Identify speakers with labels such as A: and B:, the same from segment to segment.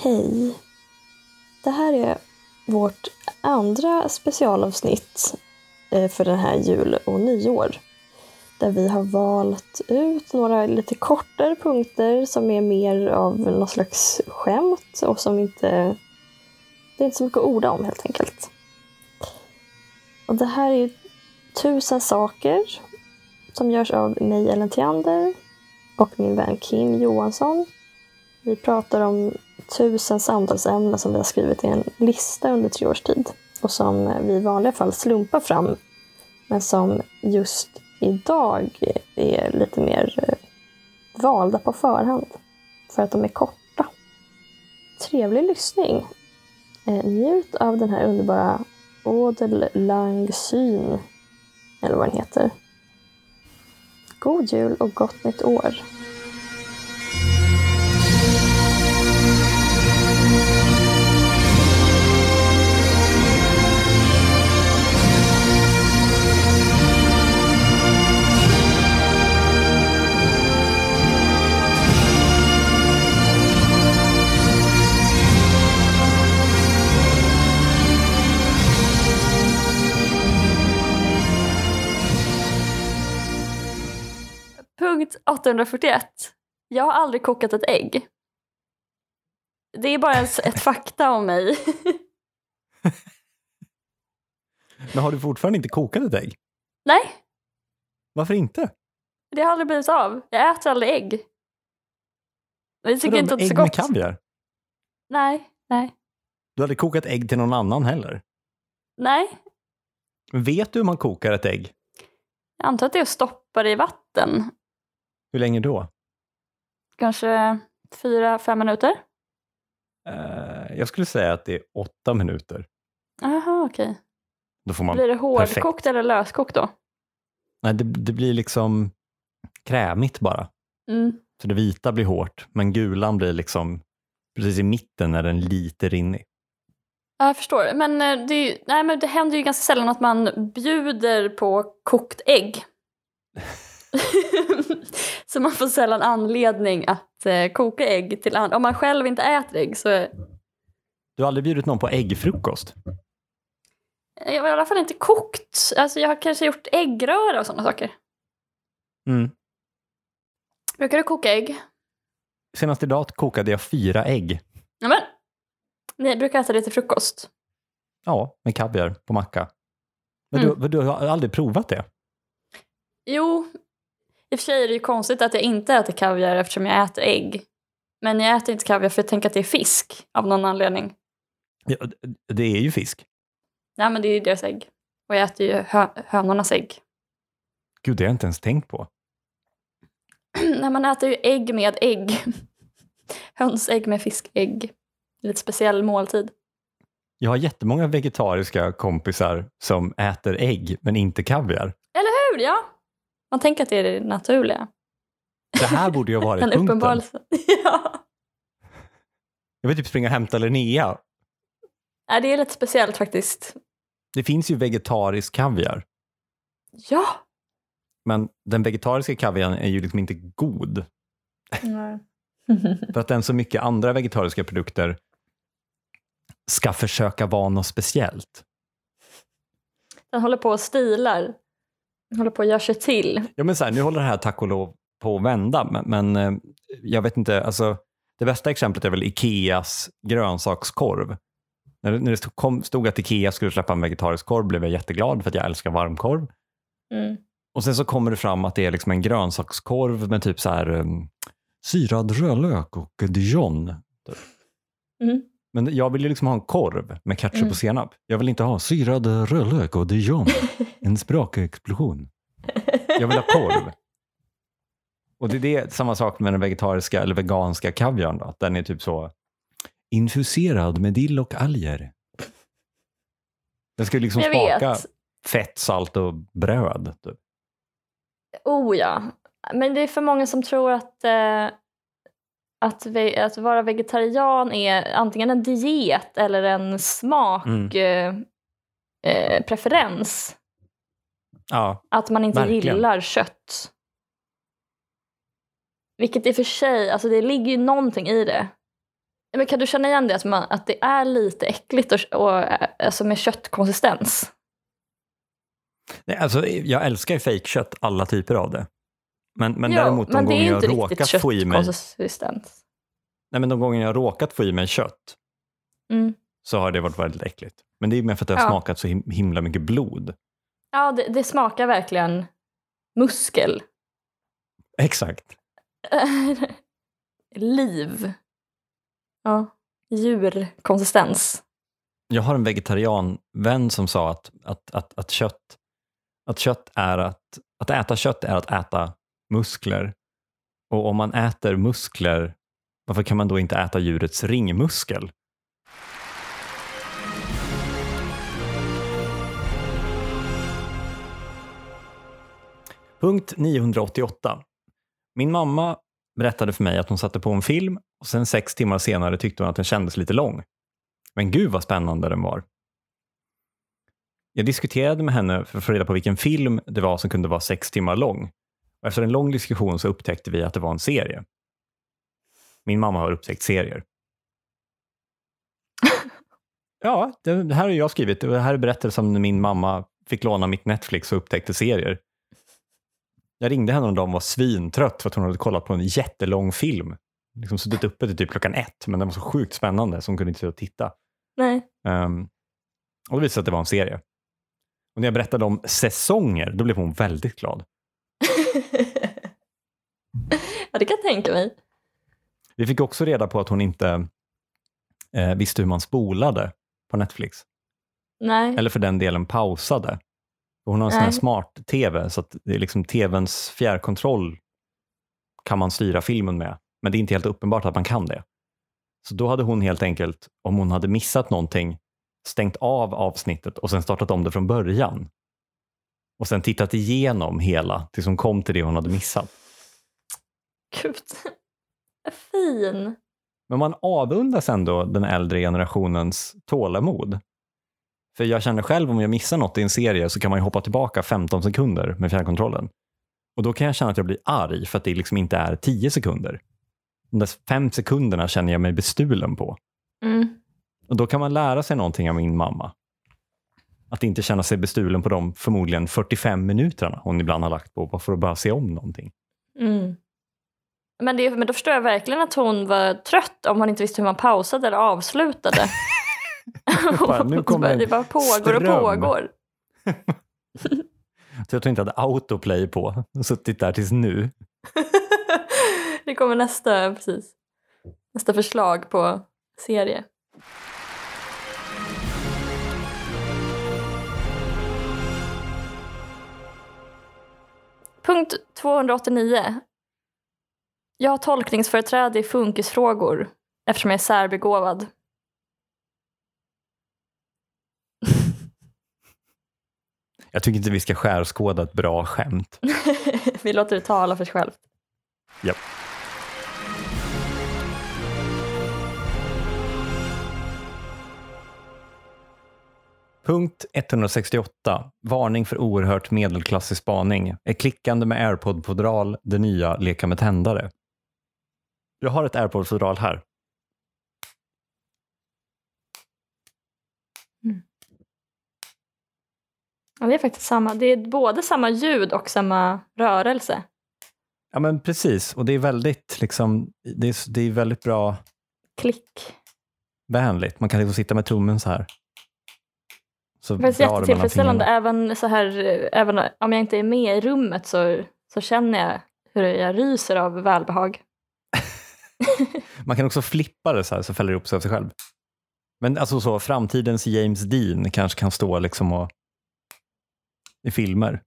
A: Hej! Det här är vårt andra specialavsnitt eh, för den här jul och nyår. Där vi har valt ut några lite kortare punkter som är mer av något slags skämt och som inte... Det är inte så mycket att orda om helt enkelt. Och det här är tusen saker som görs av mig, Ellen Theander och min vän Kim Johansson. Vi pratar om tusen samtalsämnen som vi har skrivit i en lista under tre års tid och som vi i vanliga fall slumpar fram men som just idag är lite mer eh, valda på förhand för att de är korta. Trevlig lyssning! Eh, njut av den här underbara Odel Lang Syn, eller vad den heter. God jul och gott nytt år!
B: Punkt 841. Jag har aldrig kokat ett ägg. Det är bara ett, ett fakta om mig.
C: Men har du fortfarande inte kokat ett ägg?
B: Nej,
C: Varför inte?
B: det har aldrig blivit av. Jag äter aldrig ägg. Jag tycker
C: Vadå,
B: inte att det är
C: ägg
B: så
C: med
B: gott.
C: kaviar?
B: Nej, nej,
C: Du hade kokat ägg till någon annan heller?
B: nej.
C: Vet du hur man kokar ett ägg?
B: Jag antar att det är att stoppa det i vatten.
C: Hur länge då?
B: Kanske fyra, fem minuter.
C: Eh, jag skulle säga att det är åtta minuter.
B: Jaha, okej.
C: Då får man...
B: Blir det
C: perfekt.
B: hårdkokt eller löskokt då?
C: Nej, det, det blir liksom krämigt bara.
B: Mm.
C: Så det vita blir hårt, men gulan blir liksom precis i mitten när den lite rinnig.
B: Ja, Jag förstår. Men eh, det, ju- nej, men det händer ju ganska sällan att man bjuder på kokt ägg. så man får sällan anledning att eh, koka ägg till andra. Om man själv inte äter ägg så
C: Du har aldrig bjudit någon på äggfrukost?
B: jag har i alla fall inte kokt. Alltså jag har kanske gjort äggröra och sådana saker.
C: Mm.
B: Brukar du koka ägg?
C: Senast idag kokade jag fyra ägg.
B: Ja, men. Ni brukar äta det till frukost.
C: Ja, med kaviar på macka. Men
B: Mm.
C: du, du har aldrig provat det?
B: Jo, i och för sig är det ju konstigt att jag inte äter kaviar eftersom jag äter ägg. Men jag äter inte kaviar för jag tänker att det är fisk av någon anledning.
C: Ja, det är ju fisk.
B: Nej men det är ju deras ägg. Och jag äter ju hö- hönornas ägg.
C: Gud, det har jag inte ens tänkt på.
B: Nej man äter ju ägg med ägg. Hönsägg med fiskägg. Lite speciell måltid.
C: Jag har jättemånga vegetariska kompisar som äter ägg, men inte kaviar.
B: Hur ja? Man tänker att det är det naturliga.
C: Det här borde ju ha varit punkten.
B: ja.
C: Jag vill typ springa och hämta Linnea.
B: Nej, det är lite speciellt faktiskt.
C: Det finns ju vegetarisk kaviar,
B: Ja!
C: men den vegetariska kaviaren är ju liksom inte god. För att den så mycket andra vegetariska produkter ska försöka vara något speciellt.
B: Den håller på och stilar. Håller på och gör sig till.
C: Ja, men så här, nu håller det här tack och lov på att vända, men, men eh, jag vet inte, alltså det bästa exemplet är väl Ikeas grönsakskorv. När det, när det stod, kom, stod att Ikea skulle släppa en vegetarisk korv blev jag jätteglad för att jag älskar varmkorv.
B: Mm.
C: Och sen så kommer det fram att det är liksom en grönsakskorv med typ så här um, syrad rödlök och dijon.
B: Mm.
C: Men jag vill ju liksom ha en korv med ketchup
B: Mm.
C: och senap. Jag vill inte ha syrad rödlök och dijon. En sprakexplosion. Jag vill ha korv. Och det är samma sak med den vegetariska eller veganska kaviarn. Då, att den är typ så infuserad med dill och alger. Den ska ju liksom
B: Jag
C: smaka
B: vet.
C: fett, salt och bröd. Typ.
B: Oh ja. Men det är för många som tror att, eh, att, ve- att vara vegetarian är antingen en diet eller en smak
C: Mm.
B: eh, eh.
C: Ja,
B: Att man inte
C: Verkligen.
B: gillar kött. Vilket i och för sig, alltså det ligger ju någonting i det. Men kan du känna igen det, att, man, att det är lite äckligt och, och, alltså med köttkonsistens?
C: Nej, alltså, jag älskar ju fejkkött, alla typer av det. Men, men
B: Ja,
C: däremot de
B: men
C: gånger jag råkat få i mig. Nej, men de gånger jag råkat få i mig kött
B: Mm.
C: så har det varit väldigt äckligt. Men det är mer för att det har
B: Ja.
C: smakat så him- himla mycket blod.
B: Ja, det, det smakar verkligen muskel.
C: Exakt.
B: Liv. Ja, djurkonsistens.
C: Jag har en vegetarianvän som sa att, att, att, att, kött, att kött är att, att äta kött är att äta muskler. Och om man äter muskler, varför kan man då inte äta djurets ringmuskel? Punkt 988. Min mamma berättade för mig att hon satte på en film och sen sex timmar senare tyckte hon att den kändes lite lång. Men gud vad spännande den var. Jag diskuterade med henne för att få reda på vilken film det var som kunde vara sex timmar lång. Och efter en lång diskussion så upptäckte vi att det var en serie. Min mamma har upptäckt serier. Ja, det här har jag skrivit. Det här är berättelsen om när min mamma fick låna mitt Netflix och upptäckte serier. Jag ringde henne en dag och var svintrött för att hon hade kollat på en jättelång film. Liksom suttit uppe till typ klockan ett, men den var så sjukt spännande så hon kunde inte sluta titta.
B: Nej.
C: Um, och det visade sig att det var en serie. Och när jag berättade om säsonger, då blev hon väldigt glad.
B: ja, det kan jag tänka mig.
C: Vi fick också reda på att hon inte eh, visste hur man spolade på Netflix.
B: Nej.
C: Eller för den delen pausade. Hon har en sån här smart-tv, så att det är liksom tvns fjärrkontroll kan man styra filmen med. Men det är inte helt uppenbart att man kan det. Så då hade hon helt enkelt, om hon hade missat någonting, stängt av avsnittet och sen startat om det från början. Och sen tittat igenom hela tills hon kom till det hon hade missat.
B: Gud. Fin.
C: Men man avundas ändå den äldre generationens tålamod. För jag känner själv om jag missar något i en serie så kan man ju hoppa tillbaka 15 sekunder med fjärrkontrollen. Och då kan jag känna att jag blir arg för att det liksom inte är 10 sekunder. De där fem sekunderna känner jag mig bestulen på.
B: Mm.
C: Och då kan man lära sig någonting av min mamma. Att inte känna sig bestulen på de förmodligen 45 minuterna hon ibland har lagt på bara för att bara se om någonting.
B: Mm. Men, det, men då förstår jag verkligen att hon var trött om hon inte visste hur man pausade eller avslutade.
C: Bara, nu kommer
B: det bara pågår och pågår.
C: Så jag tror inte jag hade autoplay på. Suttit där tills nu.
B: det kommer nästa, precis. nästa förslag på serie. Punkt 289. Jag har tolkningsföreträde i funkisfrågor eftersom jag är särbegåvad.
C: Jag tycker inte vi ska skärskåda ett bra skämt.
B: Vi låter det tala för sig självt.
C: Japp. Punkt 168. Varning för oerhört medelklassig spaning. Är klickande med airpod-fodral det nya leka med tändare? Jag har ett airpod-fodral här.
B: Ja, det är faktiskt samma. Det är både samma ljud och samma rörelse.
C: Ja men precis, och det är väldigt, liksom, det är, det är väldigt bra
B: Klick.
C: vänligt. Man kan liksom sitta med tummen så här. Så
B: Det
C: mellan
B: jättetillfredsställande. Även, så här, även om jag inte är med i rummet så, så känner jag hur jag ryser av välbehag.
C: Man kan också flippa det så här så fäller det upp sig av sig själv. Men alltså så, framtidens James Dean kanske kan stå liksom och i filmer.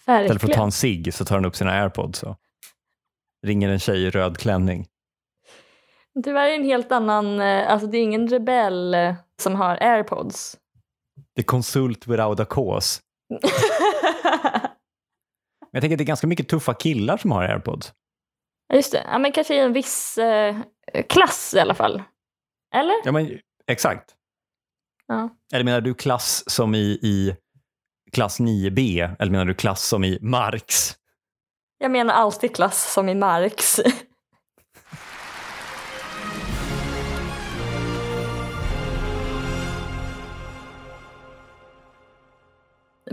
C: Istället för att ta
B: Verkligen.
C: en cigg så tar han upp sina airpods och ringer en tjej i röd klänning.
B: Tyvärr är det en helt annan, eh, alltså det är ingen rebell eh, som har airpods.
C: Det är konsult without a cause. Men jag tänker att det är ganska mycket tuffa killar som har airpods.
B: Ja, Just det, ja, men kanske i en viss eh, klass i alla fall. Eller?
C: Ja, men exakt.
B: Ja.
C: Eller menar du klass som i, i klass 9B? Eller menar du klass som i Marx?
B: Jag menar alltid klass som i Marx.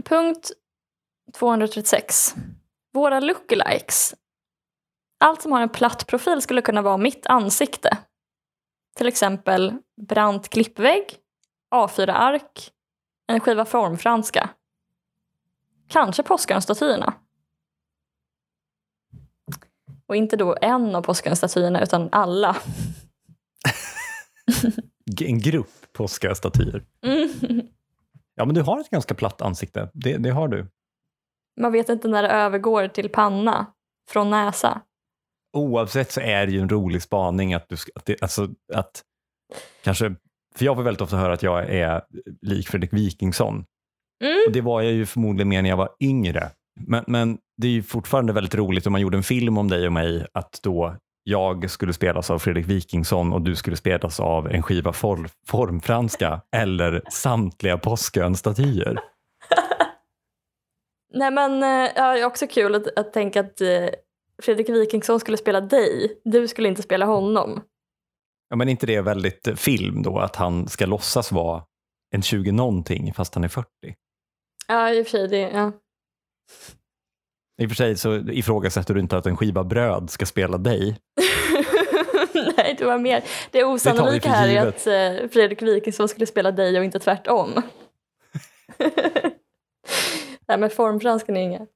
B: Punkt 236. Våra lookalikes. Allt som har en platt profil skulle kunna vara mitt ansikte. Till exempel brant klippvägg, A4-ark, en skiva formfranska. Kanske Påskönstatyerna. Och inte då en av Påskönstatyerna utan alla.
C: En grupp påskastatyer.
B: Mm.
C: Ja, men du har ett ganska platt ansikte. Det, det har du.
B: Man vet inte när det övergår till panna från näsa.
C: Oavsett så är det ju en rolig spaning att du ska, att, det, alltså, att kanske, för jag får väldigt ofta höra att jag är lik Fredrik Wikingsson.
B: Mm.
C: Och det var jag ju förmodligen mer när jag var yngre. Men, men det är ju fortfarande väldigt roligt om man gjorde en film om dig och mig att då jag skulle spelas av Fredrik Wikingsson och du skulle spelas av en skiva for, formfranska eller samtliga Påskön-statyer.
B: Nej men eh, ja, det är också kul att, att tänka att eh, Fredrik Wikingsson skulle spela dig. Du skulle inte spela honom.
C: Ja, men inte det är väldigt eh, film då att han ska låtsas vara en 20 någonting fast han är 40?
B: Ja i och för sig det, ja.
C: I och för sig så ifrågasätter du inte att en skiva bröd ska spela dig.
B: Nej det var mer, det osannolika här är att eh, Fredrik Wikingsson skulle spela dig och inte tvärtom. Nej men formfranskan är inga,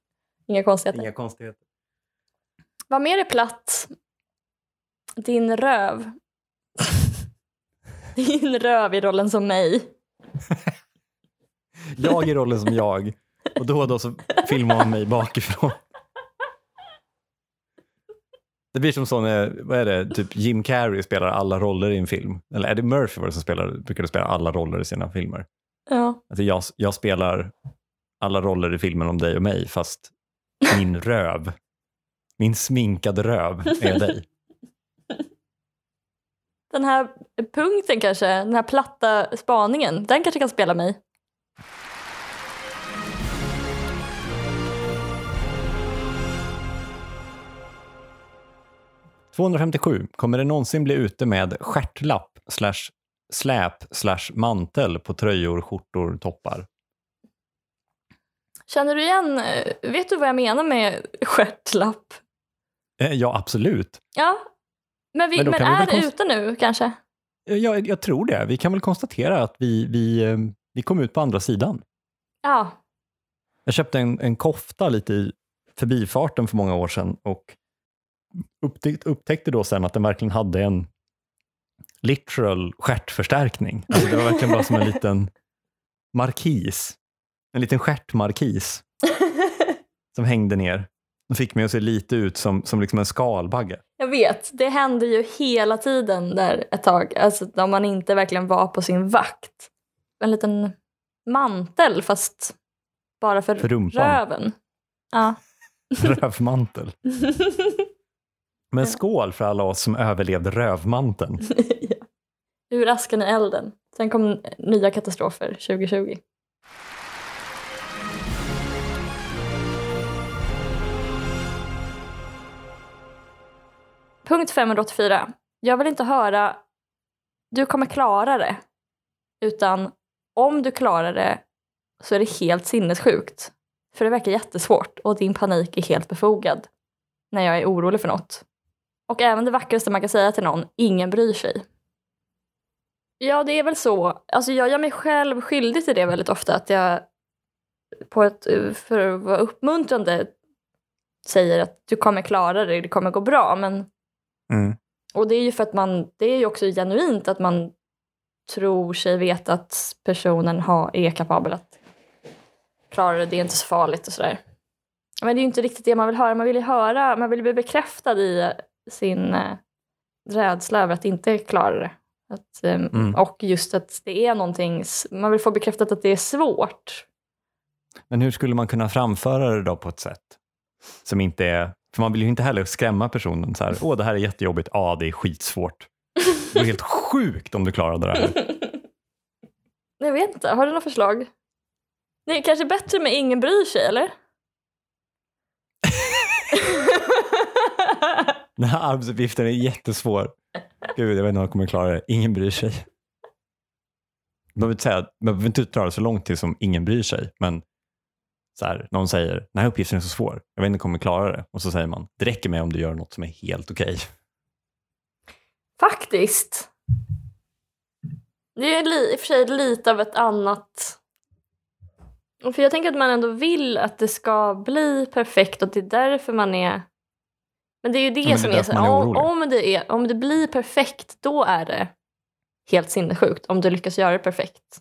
B: inga konstigheter.
C: Inga konstigheter.
B: Vad mer är platt? Din röv. Din röv i rollen som mig.
C: Jag i rollen som jag och då och då så filmar man mig bakifrån. Det blir som så när, vad är det, typ Jim Carrey spelar alla roller i en film. Eller Eddie Murphy var det som spelar, brukade spela alla roller i sina filmer.
B: Ja.
C: Alltså jag, jag spelar alla roller i filmen om dig och mig fast min röv, min sminkade röv är dig.
B: Den här punkten kanske, den här platta spaningen, den kanske kan spela mig.
C: — 257. Kommer det någonsin bli ute med stjärtlapp slash släp slash mantel på tröjor, skjortor, toppar?
B: Känner du igen, eh, vet du vad jag menar med stjärtlapp?
C: Eh, Ja, absolut.
B: Ja, men, vi,
C: Men
B: men,
C: vi
B: är
C: konst-
B: ute nu kanske?
C: Eh, Jag, jag tror det. Vi kan väl konstatera att vi, vi, vi kom ut på andra sidan.
B: Ja,
C: Jag köpte en, en kofta lite i förbifarten för många år sedan och upptäckte, upptäckte då sen att den verkligen hade en literal stjärtförstärkning. Alltså det var verkligen bara som en liten markis. En liten stjärtmarkis som hängde ner. och fick mig att se lite ut som, som liksom en skalbagge.
B: Jag vet, det händer ju hela tiden där ett tag. Alltså om man inte verkligen var på sin vakt. En liten mantel fast bara för,
C: För rumpan.
B: röven. Ja.
C: Rövmantel. Men skål för alla oss som överlevde rövmanteln.
B: ja. Ur askan i elden. Sen kom nya katastrofer 2020. Punkt 584. Jag vill inte höra du kommer klara det. Utan om du klarar det så är det helt sinnessjukt. För det verkar jättesvårt och din panik är helt befogad när jag är orolig för något. Och även det vackraste man kan säga till någon, ingen bryr sig. Ja, det är väl så. Alltså jag gör mig själv skyldig till det väldigt ofta. Att jag på ett, för att vara uppmuntrande säger att du kommer klara det, det kommer gå bra. Men,
C: Mm.
B: och det är ju för att man, det är ju också genuint att man tror sig veta att personen har, är kapabel att klara det, det är inte så farligt och sådär. Men det är ju inte riktigt det man vill höra. Man vill ju höra, man vill bli bekräftad i sin eh, rädsla över att inte klara det. Att, ehm,
C: Mm.
B: Och just att det är någonting, man vill få bekräftat att det är svårt.
C: Men hur skulle man kunna framföra det då på ett sätt som inte är... För man vill ju inte heller skrämma personen så här, åh det här är jättejobbigt, ja det är skitsvårt. Det är helt sjukt om du klarade det här.
B: Jag vet inte, har du några förslag? Det är kanske bättre med ingen bryr sig, eller?
C: Den här arbetsuppgiften är jättesvår. Gud, jag vet inte om jag kommer klara det. Ingen bryr sig. Man behöver inte, säga, man behöver inte dra det så långt till som ingen bryr sig, men Så här, någon säger, den här uppgiften är så svår, jag vet inte om jag kommer klara det. Och så säger man, det räcker med om du gör något som är helt okej.
B: Faktiskt. Det är i och för sig lite av ett annat... För jag tänker att man ändå vill att det ska bli perfekt och det är därför man är... Men det är ju det
C: Ja, men det
B: som
C: är
B: så
C: är
B: om, det är, om det blir perfekt, då är det helt sinnessjukt. Om du lyckas göra det perfekt.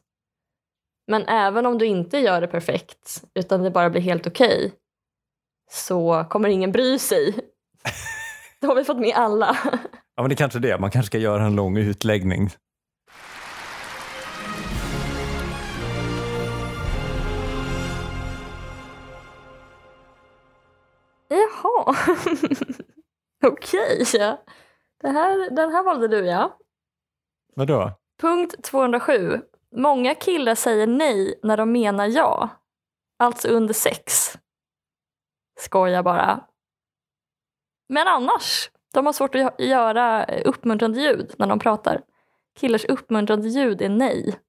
B: Men även om du inte gör det perfekt, utan det bara blir helt okej, så kommer ingen bry sig. Då har vi fått med alla.
C: Ja, men det är kanske det. Man kanske ska göra en lång utläggning.
B: Jaha. Okej. Det här, den här valde du ja.
C: Vadå?
B: Punkt 207. Många killar säger nej när de menar ja. Alltså under sex. Skojar bara. Men annars. De har svårt att gö- göra uppmuntrande ljud när de pratar. Killars uppmuntrande ljud är nej.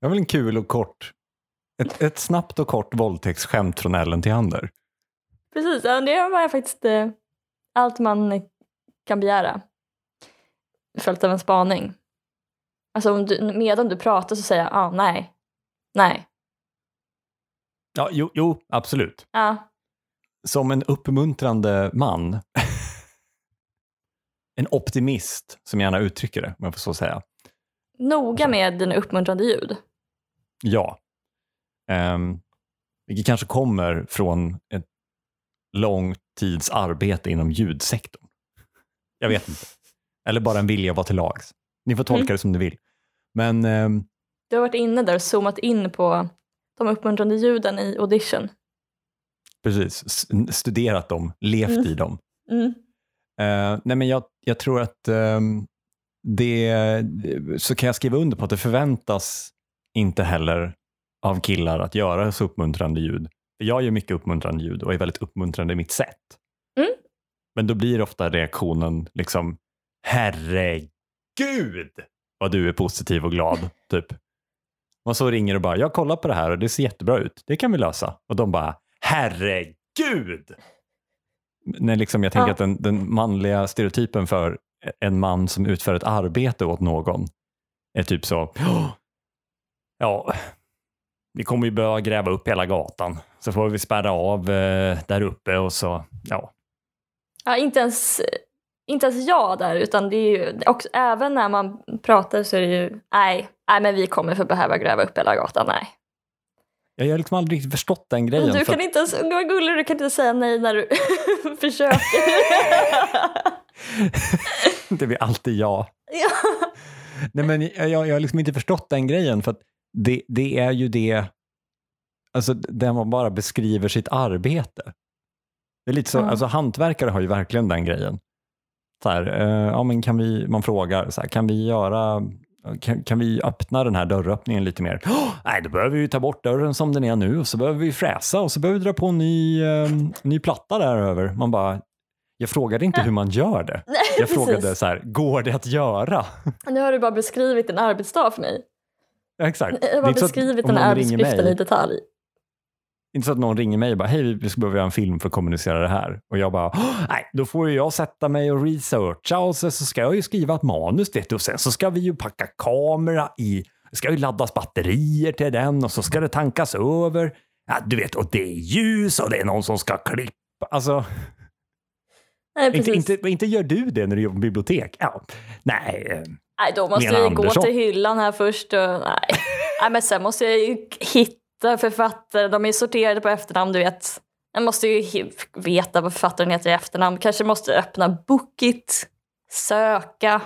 C: Jag vill en kul och kort, ett, ett snabbt och kort våldtäktsskämt från Ellen till Ander.
B: Precis, det var faktiskt eh, allt man kan begära. Följt av en spaning. Alltså om du, medan du pratar så säger jag ah, nej, nej,
C: Ja, jo, jo, absolut.
B: ja,
C: Som en uppmuntrande man. en optimist, som gärna uttrycker det, om jag får så säga.
B: Noga med dina uppmuntrande ljud.
C: Ja. Um, vilket kanske kommer från ett lång tids arbete inom ljudsektorn. Jag vet inte. Eller bara en vilja att vara till lags. Ni får tolka
B: Mm.
C: det som ni vill. Men ehm,
B: Du har varit inne där och zoomat in på de uppmuntrande ljuden i audition.
C: precis, studerat dem, levt
B: Mm.
C: i dem.
B: Mm.
C: Eh, nej men jag, jag tror att ehm, det, så kan jag skriva under på att det förväntas inte heller av killar att göra så uppmuntrande ljud. För jag gör mycket uppmuntrande ljud och är väldigt uppmuntrande i mitt sätt.
B: Mm.
C: Men då blir ofta reaktionen liksom herregud vad du är positiv och glad. typ. Man så ringer och bara, jag kollar på det här och det ser jättebra ut. Det kan vi lösa. Och de bara, herregud! När liksom jag tänker
B: Ja.
C: att den, den manliga stereotypen för en man som utför ett arbete åt någon är typ så, "Ja, ja, vi kommer ju behöva gräva upp hela gatan. Så får vi spärra av eh, där uppe och så, ja.
B: Ja, inte ens, inte ens jag där, utan det är ju också, även när man pratar så är det ju nej, nej men vi kommer få behöva gräva upp hela gatan, nej.
C: Jag har liksom aldrig riktigt förstått den grejen.
B: Du
C: för
B: kan inte ens, vad gullig du kan inte säga nej när du försöker.
C: det blir alltid ja.
B: ja.
C: Nej, men jag, jag, jag har liksom inte förstått den grejen för att det, det är ju det, alltså där man bara beskriver sitt arbete. Det är lite så,
B: Ja.
C: alltså hantverkare har ju verkligen den grejen. Så här, eh, ja men kan vi, man frågar, så här, kan vi göra, kan, kan vi öppna den här dörröppningen lite mer? "Åh, nej, då behöver vi ta bort dörren som den är nu och så behöver vi fräsa och så behöver vi dra på en ny, eh, ny platta där över. Man bara, jag frågade inte hur man gör det. Jag frågade så här, går det att göra?
B: Nu har du bara beskrivit en arbetsdag för mig.
C: Ja, exakt.
B: Har
C: Det att
B: beskrivit den här arbetsuppgiften i detalj.
C: Inte så att någon ringer mig och bara, hej vi ska behöva göra en film för att kommunicera det här. Och jag bara, "Åh, nej, då får ju jag sätta mig och researcha och så, så ska jag ju skriva ett manus vet du. och sen så ska vi ju packa kamera i, det ska ju laddas batterier till den och så ska det tankas över. Ja, du vet, och det är ljus och det är någon som ska klippa. Alltså,
B: Nej,
C: inte, inte, inte gör du det när du jobbar på bibliotek? Ja, nej.
B: Nej, då måste
C: Lena
B: jag ju gå
C: Andersson.
B: till hyllan här först. Och, nej. nej, men sen måste jag ju hitta författare. De är sorterade på efternamn, du vet. Jag måste ju veta vad författaren heter i efternamn. Kanske måste öppna Bookit, söka.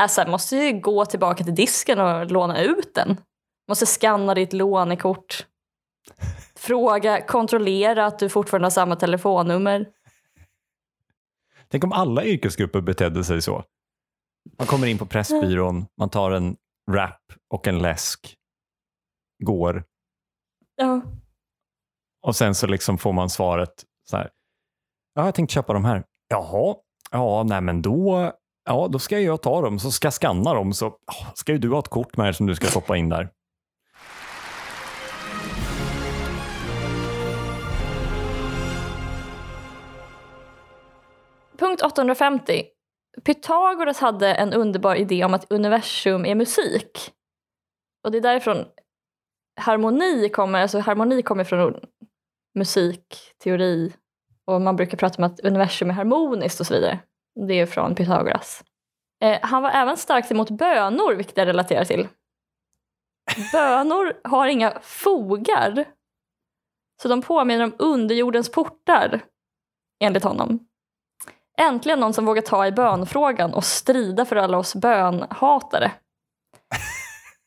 B: Äh, sen måste jag ju gå tillbaka till disken och låna ut den. Måste scanna ditt lånekort. Fråga, kontrollera att du fortfarande har samma telefonnummer.
C: Tänk om alla yrkesgrupper betedde sig så. Man kommer in på Pressbyrån, man tar en wrap och en läsk, går.
B: Ja.
C: Och sen så liksom får man svaret så här. Ja, jag tänkte köpa de här. Jaha, ja, nej men då, ja, då ska jag ta dem, så ska jag skanna dem, så ska ju du ha ett kort med dig som du ska stoppa in där.
B: Punkt 850. Pythagoras hade en underbar idé om att universum är musik. Och det är därifrån harmoni kommer, alltså harmoni kommer från musik, teori och man brukar prata om att universum är harmoniskt och så vidare. Det är från Pythagoras. Eh, han var även starkt emot bönor, vilket jag relaterar till. Bönor har inga fogar, så de påminner om underjordens portar, enligt honom. Äntligen någon som vågar ta i bönfrågan och strida för alla oss bönhatare.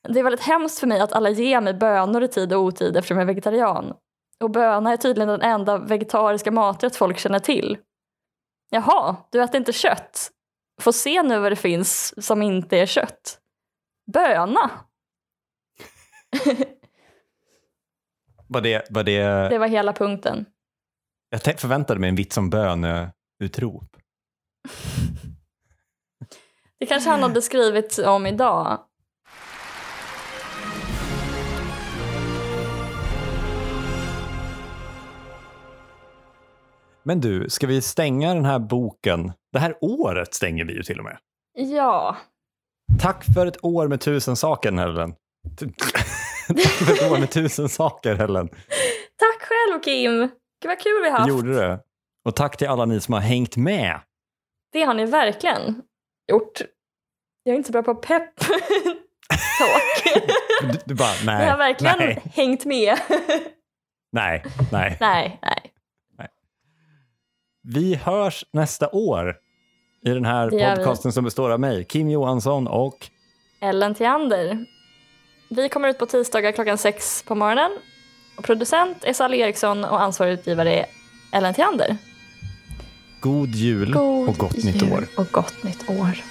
B: Det är väldigt hemskt för mig att alla ger mig bönor i tid och otid eftersom jag är vegetarian. Och böna är tydligen den enda vegetariska maträtt folk känner till. Jaha, du äter inte kött? Få se nu vad det finns som inte är kött. Böna!
C: Var det, var det...
B: Det var hela punkten.
C: Jag förväntade mig en vits om böneutrop.
B: Det kanske han hade skrivit om idag.
C: Men du, ska vi stänga den här boken? Det här året stänger vi ju till och med.
B: Ja,
C: Tack för ett år med tusen saker, Helen. Tack för ett år med tusen saker, Helen.
B: tack själv Kim! Gud vad kul vi har haft.
C: gjorde det. Och tack till alla ni som har hängt med.
B: Det har ni verkligen gjort. Jag är inte så bra på pepp talk.
C: Du, du bara, nej.
B: Ni har verkligen
C: Nej,
B: hängt med.
C: nej, nej.
B: nej, nej.
C: Vi hörs nästa år i den här
B: gör vi.
C: podcasten som består av mig, Kim Johansson och
B: Ellen Theander. Vi kommer ut på tisdagar klockan sex på morgonen. Och producent är Sally Eriksson och ansvarig utgivare är Ellen Theander.
C: God Jul
B: God
C: och gott nytt
B: jul
C: år.
B: och gott nytt år.